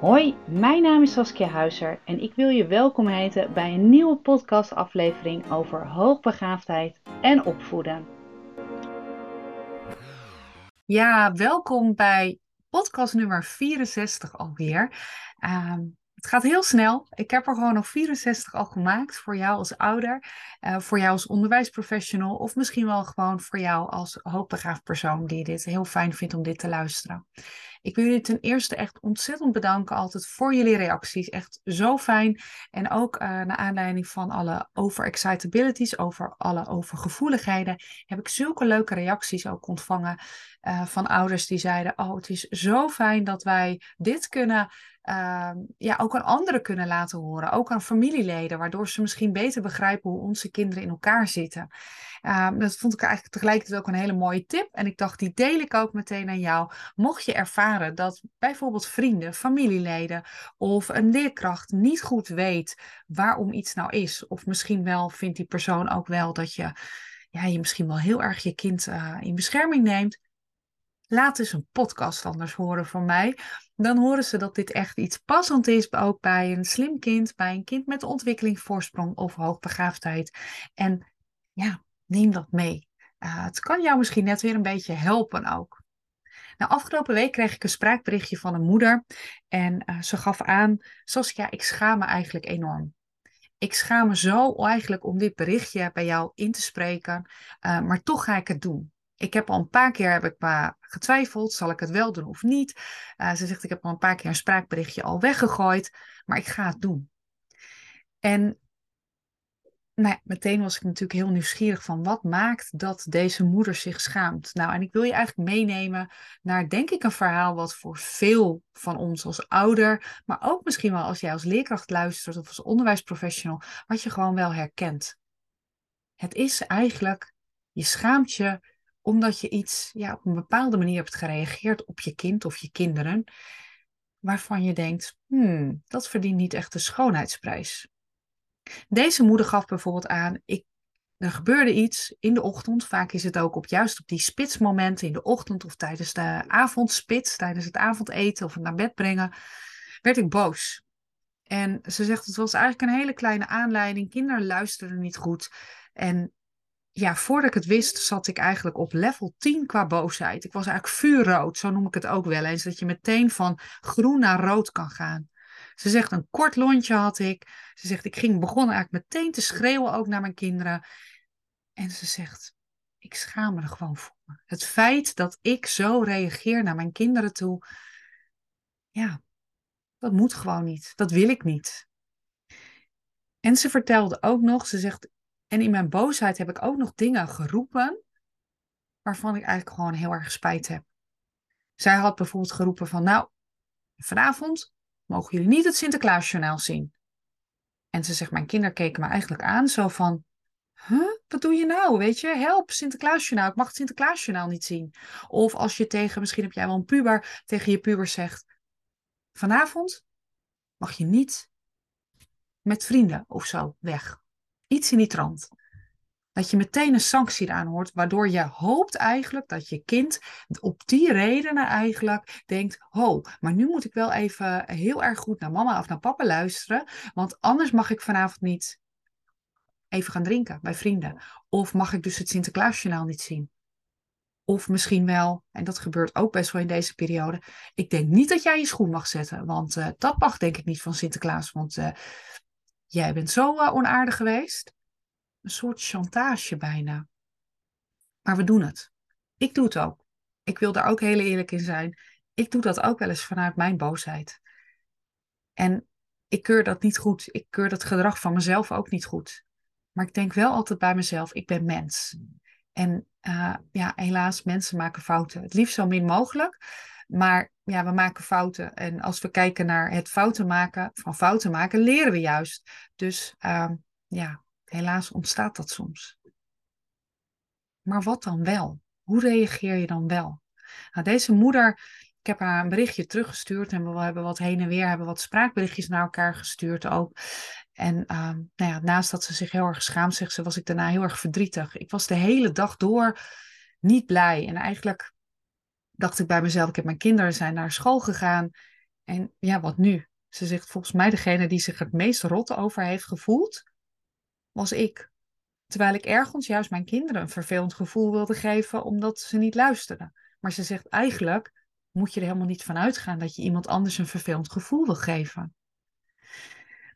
Hoi, mijn naam is Saskia Huizer en ik wil je welkom heten bij een nieuwe podcastaflevering over hoogbegaafdheid en opvoeden. Ja, welkom bij podcast nummer 64 alweer. Uh, het gaat heel snel. Ik heb er gewoon nog 64 al gemaakt voor jou als ouder, uh, voor jou als onderwijsprofessional of misschien wel gewoon voor jou als hoogbegaafd persoon die dit heel fijn vindt om dit te luisteren. Ik wil jullie ten eerste echt ontzettend bedanken altijd voor jullie reacties. Echt zo fijn. En ook uh, naar aanleiding van alle overexcitabilities, over alle overgevoeligheden, heb ik zulke leuke reacties ook ontvangen uh, van ouders die zeiden: Oh, het is zo fijn dat wij dit kunnen uh, ja, ook aan anderen kunnen laten horen. Ook aan familieleden, waardoor ze misschien beter begrijpen hoe onze kinderen in elkaar zitten. Uh, dat vond ik eigenlijk tegelijkertijd ook een hele mooie tip. En ik dacht, die deel ik ook meteen aan jou. Mocht je ervaren dat bijvoorbeeld vrienden, familieleden of een leerkracht niet goed weet waarom iets nou is. Of misschien wel vindt die persoon ook wel dat je, ja, je misschien wel heel erg je kind uh, in bescherming neemt. Laat eens een podcast anders horen van mij. Dan horen ze dat dit echt iets passend is, ook bij een slim kind, bij een kind met ontwikkelingsvoorsprong of hoogbegaafdheid. En ja, neem dat mee. Uh, het kan jou misschien net weer een beetje helpen ook. Nou, afgelopen week kreeg ik een spraakberichtje van een moeder. En uh, ze gaf aan, Saskia, ik schaam me eigenlijk enorm. Ik schaam me zo eigenlijk om dit berichtje bij jou in te spreken, uh, maar toch ga ik het doen. Ik heb al een paar keer heb ik getwijfeld, zal ik het wel doen of niet? Uh, ze zegt, ik heb al een paar keer een spraakberichtje al weggegooid, maar ik ga het doen. En nou meteen was ik natuurlijk heel nieuwsgierig van wat maakt dat deze moeder zich schaamt. Nou, en ik wil je eigenlijk meenemen naar, denk ik, een verhaal wat voor veel van ons als ouder, maar ook misschien wel als jij als leerkracht luistert of als onderwijsprofessional, wat je gewoon wel herkent. Het is eigenlijk, je schaamt je omdat je iets ja, op een bepaalde manier hebt gereageerd op je kind of je kinderen, waarvan je denkt, hmm, dat verdient niet echt de schoonheidsprijs. Deze moeder gaf bijvoorbeeld aan, ik, er gebeurde iets in de ochtend, vaak is het ook op juist op die spitsmomenten in de ochtend of tijdens de avondspits, tijdens het avondeten of het naar bed brengen, werd ik boos. En ze zegt, het was eigenlijk een hele kleine aanleiding, kinderen luisterden niet goed. En ja, voordat ik het wist, zat ik eigenlijk op level 10 qua boosheid. Ik was eigenlijk vuurrood, zo noem ik het ook wel eens. Dat je meteen van groen naar rood kan gaan. Ze zegt, een kort lontje had ik. Ze zegt, ik ging begonnen eigenlijk meteen te schreeuwen ook naar mijn kinderen. En ze zegt, ik schaam me er gewoon voor. Het feit dat ik zo reageer naar mijn kinderen toe, ja, dat moet gewoon niet. Dat wil ik niet. En ze vertelde ook nog, ze zegt, en in mijn boosheid heb ik ook nog dingen geroepen waarvan ik eigenlijk gewoon heel erg spijt heb. Zij had bijvoorbeeld geroepen van, nou, vanavond mogen jullie niet het Sinterklaasjournaal zien. En ze zegt, mijn kinderen keken me eigenlijk aan, zo van, huh, wat doe je nou, weet je? Help, Sinterklaasjournaal, ik mag het Sinterklaasjournaal niet zien. Of als je tegen, misschien heb jij wel een puber, tegen je puber zegt, vanavond mag je niet met vrienden of zo weg. Iets in die trant. Dat je meteen een sanctie eraan hoort, waardoor je hoopt eigenlijk dat je kind op die redenen eigenlijk denkt: ho, maar nu moet ik wel even heel erg goed naar mama of naar papa luisteren, want anders mag ik vanavond niet even gaan drinken bij vrienden. Of mag ik dus het Sinterklaasjournaal niet zien. Of misschien wel, en dat gebeurt ook best wel in deze periode, ik denk niet dat jij je schoen mag zetten, want uh, dat mag denk ik niet van Sinterklaas, want uh, jij bent zo uh, onaardig geweest. Een soort chantage bijna. Maar we doen het. Ik doe het ook. Ik wil daar ook heel eerlijk in zijn. Ik doe dat ook wel eens vanuit mijn boosheid. En ik keur dat niet goed. Ik keur dat gedrag van mezelf ook niet goed. Maar ik denk wel altijd bij mezelf, ik ben mens. En uh, ja, helaas, mensen maken fouten. Het liefst zo min mogelijk. Maar ja, we maken fouten. En als we kijken naar het fouten maken, van fouten maken, leren we juist. Dus uh, ja, helaas ontstaat dat soms. Maar wat dan wel? Hoe reageer je dan wel? Nou, deze moeder, ik heb haar een berichtje teruggestuurd en we hebben wat heen en weer, hebben wat spraakberichtjes naar elkaar gestuurd ook. En uh, nou ja, naast dat ze zich heel erg schaamt, zegt ze, was ik daarna heel erg verdrietig. Ik was de hele dag door niet blij. En eigenlijk dacht ik bij mezelf, ik heb mijn kinderen zijn naar school gegaan. En ja, wat nu? Ze zegt volgens mij degene die zich het meest rot over heeft gevoeld, was ik. Terwijl ik ergens juist mijn kinderen een vervelend gevoel wilde geven omdat ze niet luisterden. Maar ze zegt eigenlijk moet je er helemaal niet van uitgaan dat je iemand anders een vervelend gevoel wil geven.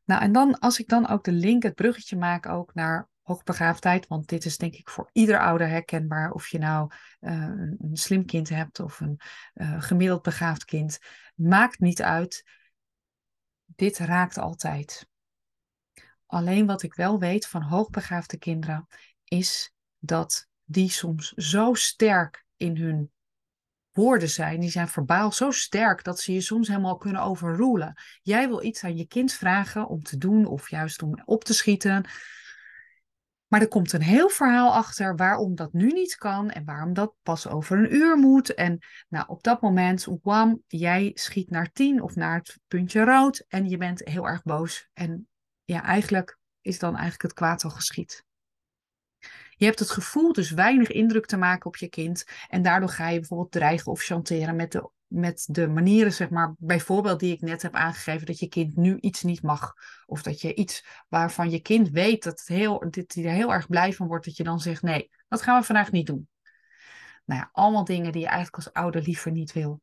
Nou, en dan als ik dan ook de link, het bruggetje maak ook naar hoogbegaafdheid, want dit is denk ik voor ieder ouder herkenbaar, of je nou uh, een, slim kind hebt of een uh, gemiddeld begaafd kind, maakt niet uit. Dit raakt altijd. Alleen wat ik wel weet van hoogbegaafde kinderen is dat die soms zo sterk in hun woorden zijn, die zijn verbaal zo sterk dat ze je soms helemaal kunnen overroelen. Jij wil iets aan je kind vragen om te doen of juist om op te schieten. Maar er komt een heel verhaal achter waarom dat nu niet kan en waarom dat pas over een uur moet. En nou, op dat moment, wam, jij schiet naar tien of naar het puntje rood en je bent heel erg boos. En ja, eigenlijk is dan eigenlijk het kwaad al geschied. Je hebt het gevoel dus weinig indruk te maken op je kind. En daardoor ga je bijvoorbeeld dreigen of chanteren met de, met de manieren, zeg maar, bijvoorbeeld die ik net heb aangegeven, dat je kind nu iets niet mag. Of dat je iets waarvan je kind weet dat het heel, hij er heel erg blij van wordt, dat je dan zegt, nee, dat gaan we vandaag niet doen. Nou ja, allemaal dingen die je eigenlijk als ouder liever niet wil.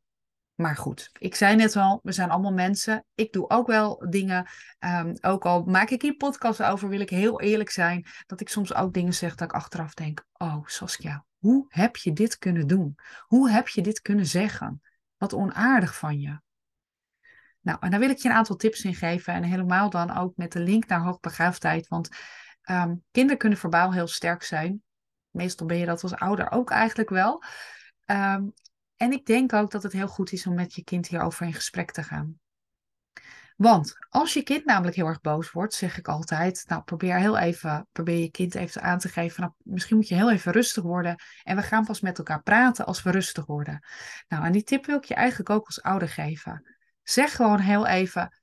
Maar goed, ik zei net al, we zijn allemaal mensen. Ik doe ook wel dingen. Um, ook al maak ik hier podcasts over, wil ik heel eerlijk zijn. Dat ik soms ook dingen zeg dat ik achteraf denk: Oh, Saskia, hoe heb je dit kunnen doen? Hoe heb je dit kunnen zeggen? Wat onaardig van je. Nou, en daar wil ik je een aantal tips in geven. En helemaal dan ook met de link naar hoogbegaafdheid. Want um, kinderen kunnen verbaal heel sterk zijn. Meestal ben je dat als ouder ook eigenlijk wel. Um, en ik denk ook dat het heel goed is om met je kind hierover in gesprek te gaan. Want als je kind namelijk heel erg boos wordt, zeg ik altijd, nou probeer heel even, probeer je kind even aan te geven, nou, misschien moet je heel even rustig worden en we gaan pas met elkaar praten als we rustig worden. Nou, en die tip wil ik je eigenlijk ook als ouder geven. Zeg gewoon heel even,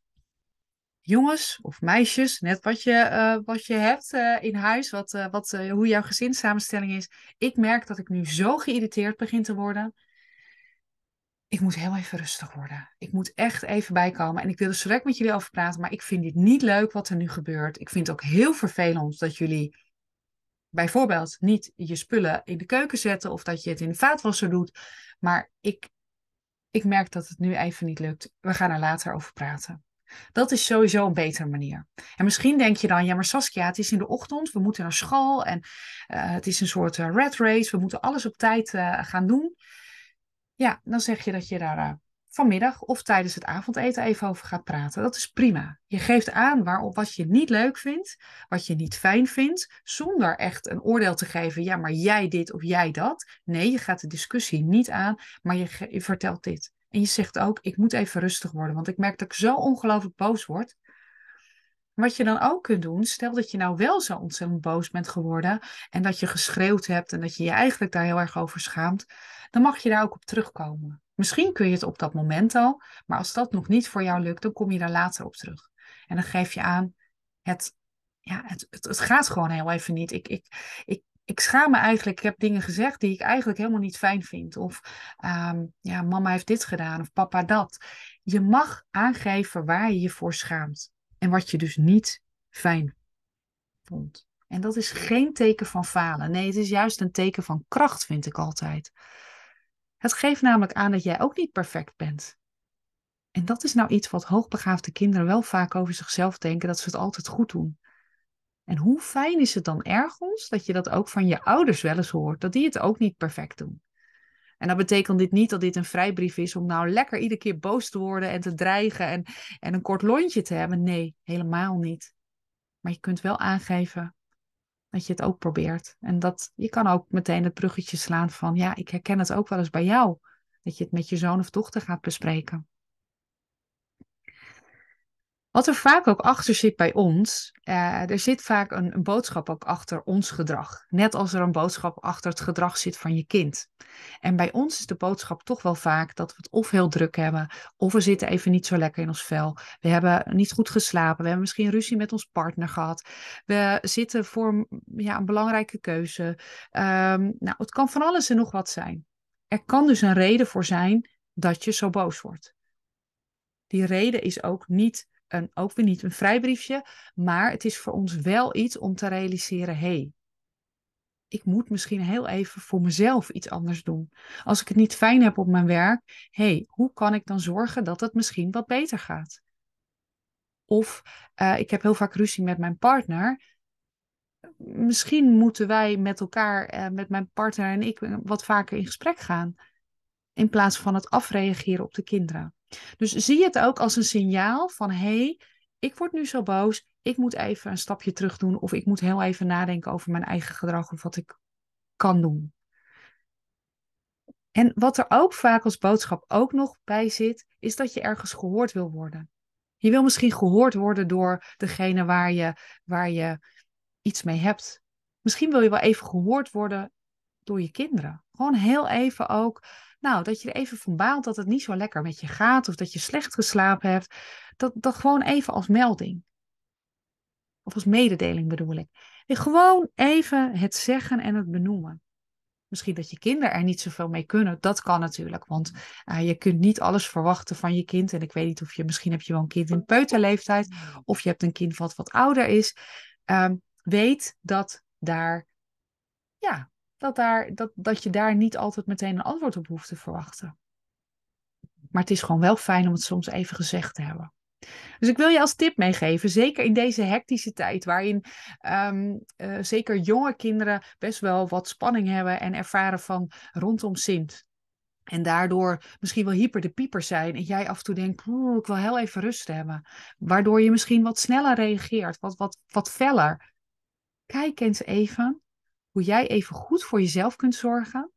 jongens of meisjes, net wat je, uh, wat je hebt uh, in huis, wat, uh, wat, hoe jouw gezinssamenstelling is. Ik merk dat ik nu zo geïrriteerd begin te worden ik moet heel even rustig worden. Ik moet echt even bijkomen. En ik wil er direct met jullie over praten, maar ik vind dit niet leuk wat er nu gebeurt. Ik vind het ook heel vervelend dat jullie bijvoorbeeld niet je spullen in de keuken zetten of dat je het in de vaatwasser doet. Maar ik, ik merk dat het nu even niet lukt. We gaan er later over praten. Dat is sowieso een betere manier. En misschien denk je dan, ja maar Saskia, het is in de ochtend, we moeten naar school en uh, het is een soort uh, red race, we moeten alles op tijd uh, gaan doen. Ja, dan zeg je dat je daar uh, vanmiddag of tijdens het avondeten even over gaat praten. Dat is prima. Je geeft aan waarop wat je niet leuk vindt, wat je niet fijn vindt, zonder echt een oordeel te geven, ja, maar jij dit of jij dat. Nee, je gaat de discussie niet aan, maar je, je vertelt dit. En je zegt ook, ik moet even rustig worden, want ik merk dat ik zo ongelooflijk boos word. Wat je dan ook kunt doen, stel dat je nou wel zo ontzettend boos bent geworden en dat je geschreeuwd hebt en dat je je eigenlijk daar heel erg over schaamt, dan mag je daar ook op terugkomen. Misschien kun je het op dat moment al, maar als dat nog niet voor jou lukt, dan kom je daar later op terug. En dan geef je aan, het, ja, het, het, het gaat gewoon heel even niet. Ik, ik, ik, ik schaam me eigenlijk, ik heb dingen gezegd die ik eigenlijk helemaal niet fijn vind. Of ehm, ja, mama heeft dit gedaan of papa dat. Je mag aangeven waar je je voor schaamt. En wat je dus niet fijn vond. En dat is geen teken van falen. Nee, het is juist een teken van kracht, vind ik altijd. Het geeft namelijk aan dat jij ook niet perfect bent. En dat is nou iets wat hoogbegaafde kinderen wel vaak over zichzelf denken, dat ze het altijd goed doen. En hoe fijn is het dan ergens dat je dat ook van je ouders wel eens hoort, dat die het ook niet perfect doen. En dat betekent dit niet dat dit een vrijbrief is om nou lekker iedere keer boos te worden en te dreigen en, en een kort lontje te hebben. Nee, helemaal niet. Maar je kunt wel aangeven dat je het ook probeert. En dat je kan ook meteen het bruggetje slaan van ja, ik herken het ook wel eens bij jou. Dat je het met je zoon of dochter gaat bespreken. Wat er vaak ook achter zit bij ons, uh, er zit vaak een, boodschap ook achter ons gedrag. Net als er een boodschap achter het gedrag zit van je kind. En bij ons is de boodschap toch wel vaak dat we het of heel druk hebben, of we zitten even niet zo lekker in ons vel. We hebben niet goed geslapen, we hebben misschien ruzie met ons partner gehad. We zitten voor ja, een belangrijke keuze. Um, nou, het kan van alles en nog wat zijn. Er kan dus een reden voor zijn dat je zo boos wordt. Die reden is ook niet een, ook weer niet een vrijbriefje, maar het is voor ons wel iets om te realiseren: hé, hey, ik moet misschien heel even voor mezelf iets anders doen. Als ik het niet fijn heb op mijn werk, hé, hey, hoe kan ik dan zorgen dat het misschien wat beter gaat? Of uh, ik heb heel vaak ruzie met mijn partner. Misschien moeten wij met elkaar, uh, met mijn partner en ik, wat vaker in gesprek gaan. In plaats van het afreageren op de kinderen. Dus zie het ook als een signaal van hé, hey, ik word nu zo boos, ik moet even een stapje terug doen of ik moet heel even nadenken over mijn eigen gedrag of wat ik kan doen. En wat er ook vaak als boodschap ook nog bij zit, is dat je ergens gehoord wil worden. Je wil misschien gehoord worden door degene waar je, waar je iets mee hebt. Misschien wil je wel even gehoord worden door je kinderen. Gewoon heel even ook nou, dat je er even van baalt dat het niet zo lekker met je gaat of dat je slecht geslapen hebt. Dat, dat gewoon even als melding. Of als mededeling bedoel ik. En gewoon even het zeggen en het benoemen. Misschien dat je kinderen er niet zoveel mee kunnen. Dat kan natuurlijk. Want uh, je kunt niet alles verwachten van je kind. En ik weet niet of je, misschien heb je wel een kind in peuterleeftijd. Of je hebt een kind wat wat ouder is. Um, weet dat daar ja, dat, daar, dat, dat je daar niet altijd meteen een antwoord op hoeft te verwachten. Maar het is gewoon wel fijn om het soms even gezegd te hebben. Dus ik wil je als tip meegeven, zeker in deze hectische tijd, waarin um, uh, zeker jonge kinderen best wel wat spanning hebben en ervaren van rondom Sint. En daardoor misschien wel hyper de pieper zijn. En jij af en toe denkt, ik wil heel even rust hebben. Waardoor je misschien wat sneller reageert, wat, wat, wat feller. Kijk eens even hoe jij even goed voor jezelf kunt zorgen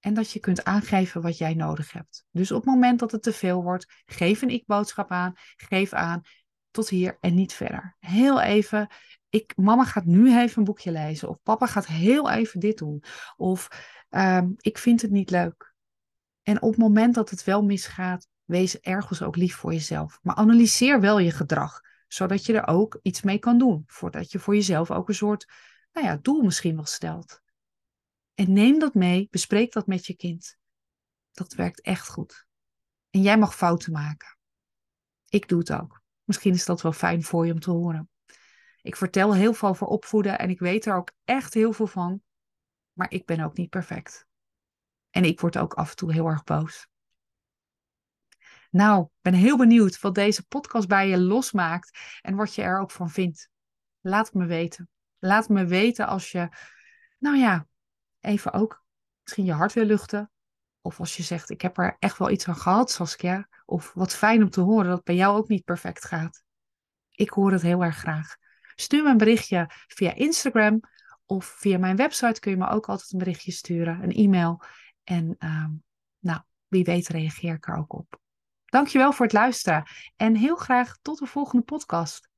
en dat je kunt aangeven wat jij nodig hebt. Dus op het moment dat het te veel wordt, geef een ik-boodschap aan, geef aan tot hier en niet verder. Heel even, ik, mama gaat nu even een boekje lezen of papa gaat heel even dit doen of uh, ik vind het niet leuk. En op het moment dat het wel misgaat, wees ergens ook lief voor jezelf. Maar analyseer wel je gedrag, zodat je er ook iets mee kan doen. Voordat je voor jezelf ook een soort nou ja, doel misschien wel stelt. En neem dat mee, bespreek dat met je kind. Dat werkt echt goed. En jij mag fouten maken. Ik doe het ook. Misschien is dat wel fijn voor je om te horen. Ik vertel heel veel over opvoeden en ik weet er ook echt heel veel van. Maar ik ben ook niet perfect. En ik word ook af en toe heel erg boos. Nou, ben heel benieuwd wat deze podcast bij je losmaakt en wat je er ook van vindt. Laat het me weten. Laat me weten als je, nou ja, even ook misschien je hart wil luchten. Of als je zegt, ik heb er echt wel iets aan gehad, Saskia. Of wat fijn om te horen dat het bij jou ook niet perfect gaat. Ik hoor het heel erg graag. Stuur me een berichtje via Instagram of via mijn website kun je me ook altijd een berichtje sturen, een e-mail. En uh, nou, wie weet reageer ik er ook op. Dankjewel voor het luisteren en heel graag tot de volgende podcast.